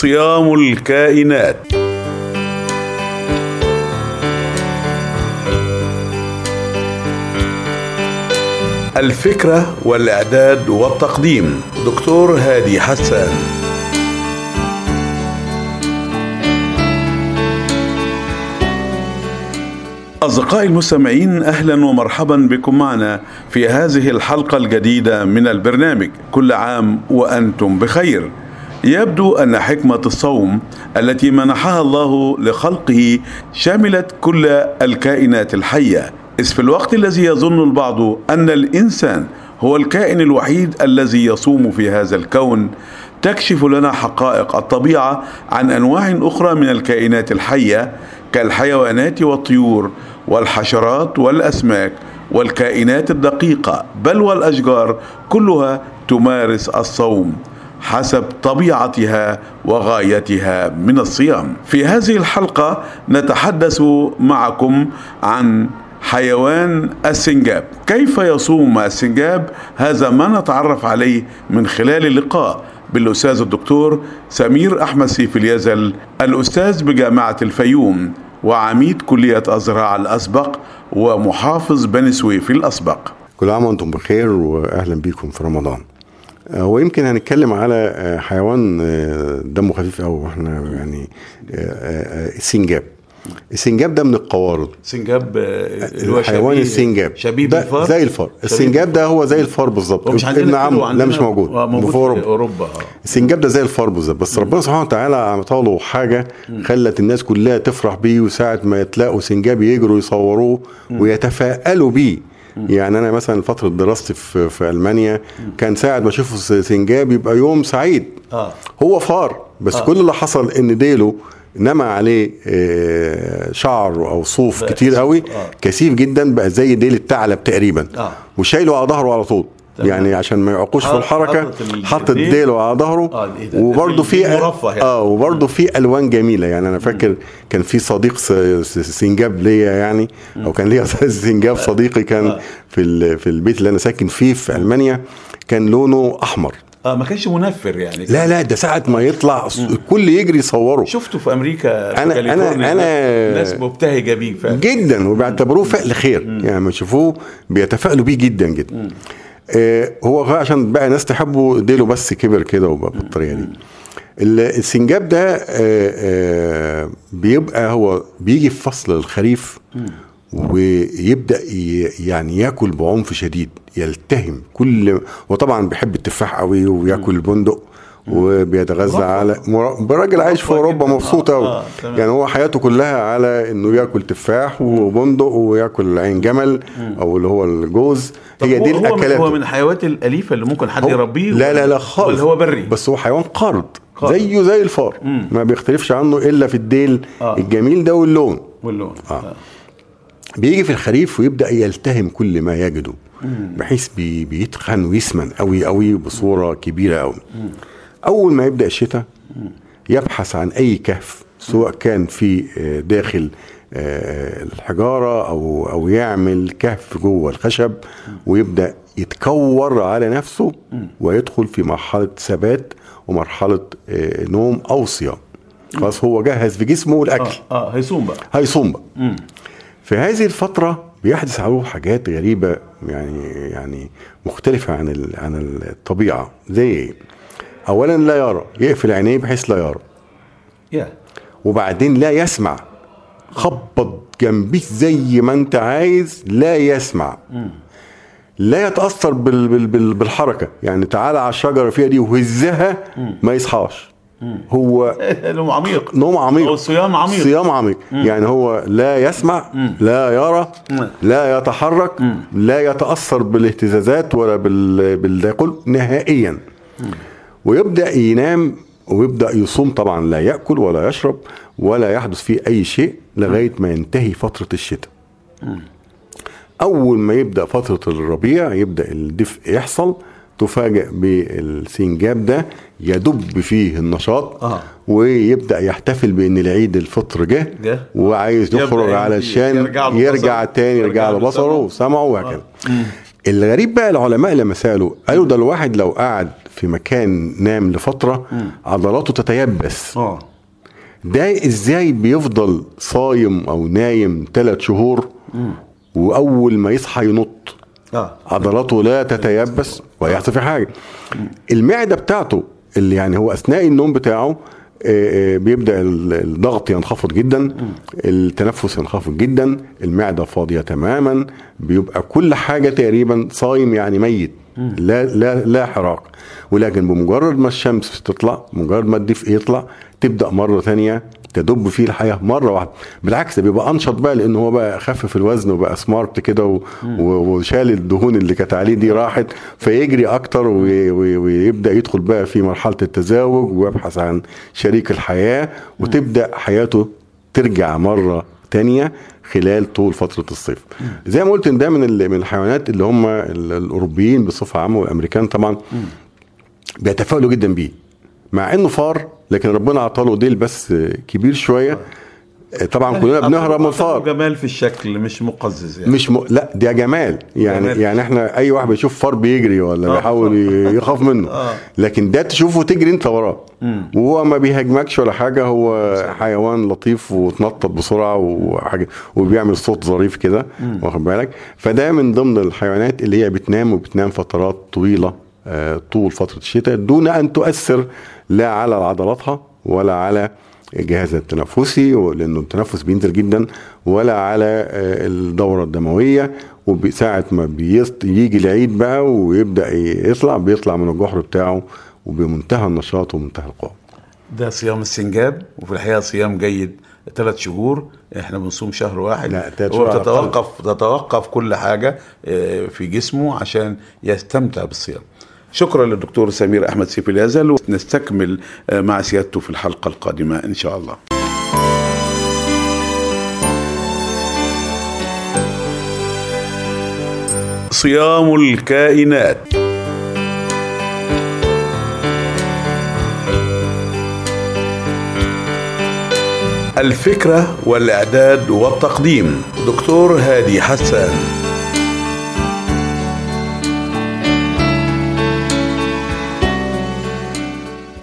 صيام الكائنات. الفكرة والإعداد والتقديم دكتور هادي حسان. أصدقائي المستمعين أهلا ومرحبا بكم معنا في هذه الحلقة الجديدة من البرنامج. كل عام وأنتم بخير. يبدو أن حكمة الصوم التي منحها الله لخلقه شملت كل الكائنات الحية. إذ في الوقت الذي يظن البعض أن الإنسان هو الكائن الوحيد الذي يصوم في هذا الكون تكشف لنا حقائق الطبيعة عن أنواع أخرى من الكائنات الحية كالحيوانات والطيور والحشرات والأسماك والكائنات الدقيقة بل والأشجار كلها تمارس الصوم. حسب طبيعتها وغايتها من الصيام. في هذه الحلقة نتحدث معكم عن حيوان السنجاب. كيف يصوم السنجاب؟ هذا ما نتعرف عليه من خلال اللقاء بالأستاذ الدكتور سمير أحمد سيف اليزل الأستاذ بجامعة الفيوم وعميد كلية الزراعه الأسبق ومحافظ بني سويف الأسبق. كل عام وأنتم بخير واهلا بيكم في رمضان. ويمكن هنتكلم على حيوان دمه خفيف قوي إحنا يعني السنجاب السنجاب ده من القوارض. سنجاب اللي هو حيوان السنجاب. شبيه بالفار؟ زي الفار. السنجاب ده هو زي الفار بالظبط. مش عندنا ابن عم عندنا لا مش موجود. آه موجود في أوروبا. آه. السنجاب ده زي الفار بالظبط. بس ربنا سبحانه وتعالى عمل له حاجة خلت الناس كلها تفرح بيه وساعة ما يتلاقوا سنجاب يجروا يصوروه ويتفائلوا بيه. يعني أنا مثلا فترة دراستي في, في ألمانيا كان ساعة ما أشوف سنجاب يبقى يوم سعيد آه هو فار بس آه. آه. كل اللي حصل إن ديله نما عليه آه، شعر أو صوف كتير كثيف. قوي آه. كثيف جدا بقى زي ديل الثعلب تقريبا آه. وشايله على ظهره على طول. يعني عشان ما يعقوش في الحركة الديل. ديله على ظهره آه، ده؟ وبرده ده في يعني. آه وبرده في ألوان جميلة. يعني أنا فاكر كان في صديق سنجاب ليا يعني أو كان ليا سنجاب صديقي كان آه. في في البيت اللي أنا ساكن فيه في ألمانيا كان لونه أحمر. آه ما كانش منفر يعني. لا لا ده ساعة ما يطلع الكل يجري يصوره. شفته في أمريكا في أنا- كاليفورنيا. أنا- ناس مبتهجة بيه فعلا. جدا وبيعتبروه فعل خير. يعني لما يشوفوه بيتفائلوا بيه جدا جدا. آه هو غا- عشان بقى ناس تحبه ديله بس كبر كده وبقى بالطريقة دي. ال- السنجاب ده آه آه بيبقى هو بيجي في فصل الخريف ويبدأ يعني ياكل بعنف شديد يلتهم كل وطبعا بيحب التفاح قوي وياكل البندق. وبيتغذى. على راجل عايش في أوروبا. مبسوط آه، قوي آه، تمام. يعني هو حياته كلها على إنه ياكل تفاح وبندق وياكل عين جمل أو اللي هو الجوز هي دي الأكلات هو من الحيوانات الأليفة اللي ممكن حد يربيه لا لا لا خالص ولا هو بري بس هو حيوان قارض. زيه زي الفار مم. ما بيختلفش عنه إلا في الديل آه. الجميل ده واللون واللون آه. بيجي في الخريف ويبدأ يلتهم كل ما يجده بحيث بي بيتخن ويسمن قوي قوي بصورة كبيرة قوي أول ما يبدأ الشتاء يبحث عن أي كهف سواء كان في آه، داخل آه، الحجارة أو أو يعمل كهف جوه الخشب ويبدأ يتكور على نفسه ويدخل في مرحلة ثبات ومرحلة آه، نوم أو صيام. خلاص هو جهز في جسمه الأكل. آه آه هيصوم بقى. هيصوم بقى. في هذه الفترة بيحدث عليه حاجات غريبة يعني يعني مختلفة عن عن الطبيعة. زي إيه؟ أولا لا يرى يقفل عينيه بحيث لا يرى. يا وبعدين لا يسمع. خبط جنبيك زي ما أنت عايز لا يسمع. لا يتأثر بال بال بال بالحركة. يعني تعالى على الشجرة فيها دي وهزها ما يصحاش. هو نوم عميق. نوم عميق. أو صيام عميق. صيام عميق. يعني هو لا يسمع لا يرى. لا يتحرك لا يتأثر بالاهتزازات ولا بال بالداخل نهائيا. ويبدأ ينام ويبدأ يصوم طبعا لا يأكل ولا يشرب ولا يحدث فيه أي شيء لغاية ما ينتهي فترة الشتاء أول ما يبدأ فترة الربيع يبدأ الدفء يحصل تفاجئ بالسنجاب ده يدب فيه النشاط آه. ويبدأ يحتفل بأن العيد الفطر جه. وعايز يخرج يرجع- علشان يرجع يرجع. تاني يرجع له يرجع له بصره سمعه. وسمعه وهكذا الغريب بقى العلماء لما سألوا قالوا ده الواحد لو قعد في مكان نام لفترة عضلاته تتيبس. آه. ده إزاي بيفضل صايم أو نايم ثلاث شهور وأول ما يصحى ينط؟ آه. عضلاته لا تتيبس ويحصل في حاجة. المعدة بتاعته اللي يعني هو أثناء النوم بتاعه آه، آه، بيبدأ ال- الضغط ينخفض جدا التنفس ينخفض جدا المعدة فاضية تماما بيبقى كل حاجة تقريبا صايم يعني ميت. لا لا لا حراك ولكن بمجرد ما الشمس تطلع مجرد ما الدفء يطلع تبدأ مرة ثانية تدب فيه الحياة مرة واحدة. بالعكس ده بيبقى أنشط بقى لأن هو بقى خفف الوزن وبقى smart كده و- وشال الدهون اللي كانت عليه دي راحت فيجري أكتر وي- وي- ويبدأ يدخل بقى في مرحلة التزاوج ويبحث عن شريك الحياة وتبدأ حياته ترجع مرة تانية خلال طول فترة الصيف. زي ما قلت إن ده من من الحيوانات اللي هم ال- الأوروبيين بصفة عامة والأمريكان طبعا بيتفائلوا جدا بيه. مع إنه فار لكن ربنا عطاله ديل بس كبير شوية. طبعا كلنا بنهرب من الفار جمال في الشكل مش مقزز يعني. مش م... لا ده جمال. يعني جمال. يعني إحنا أي واحد بيشوف فار بيجري ولا آه. بيحاول يخاف منه. آه. لكن ده تشوفه تجري أنت وراه. وهو ما بيهاجمكش ولا حاجة. هو حيوان لطيف وتنطط بسرعة وحاجة وبيعمل صوت ظريف كده واخد بالك؟ فده من ضمن الحيوانات اللي هي بتنام وبتنام فترات طويلة آه، طول فترة الشتاء دون أن تؤثر لا على عضلاتها ولا على الجهاز التنفسي لأنه التنفس بينزل جدا ولا على آه، الدورة الدموية وساعة ما بيست يجي العيد بقى ويبدأ يطلع بيطلع من الجحر بتاعه وبمنتهى النشاط ومنتهى القوة. ده صيام السنجاب وفي الحقيقة صيام جيد ثلاث شهور. إحنا بنصوم شهر واحد. لا، وتتوقف تتوقف كل حاجة آه، في جسمه عشان يستمتع بالصيام. شكرا للدكتور سمير أحمد سيف اليزل ونستكمل آه، مع سيادته في الحلقة القادمة إن شاء الله. صيام الكائنات. الفكرة والإعداد والتقديم. دكتور هادي حسان.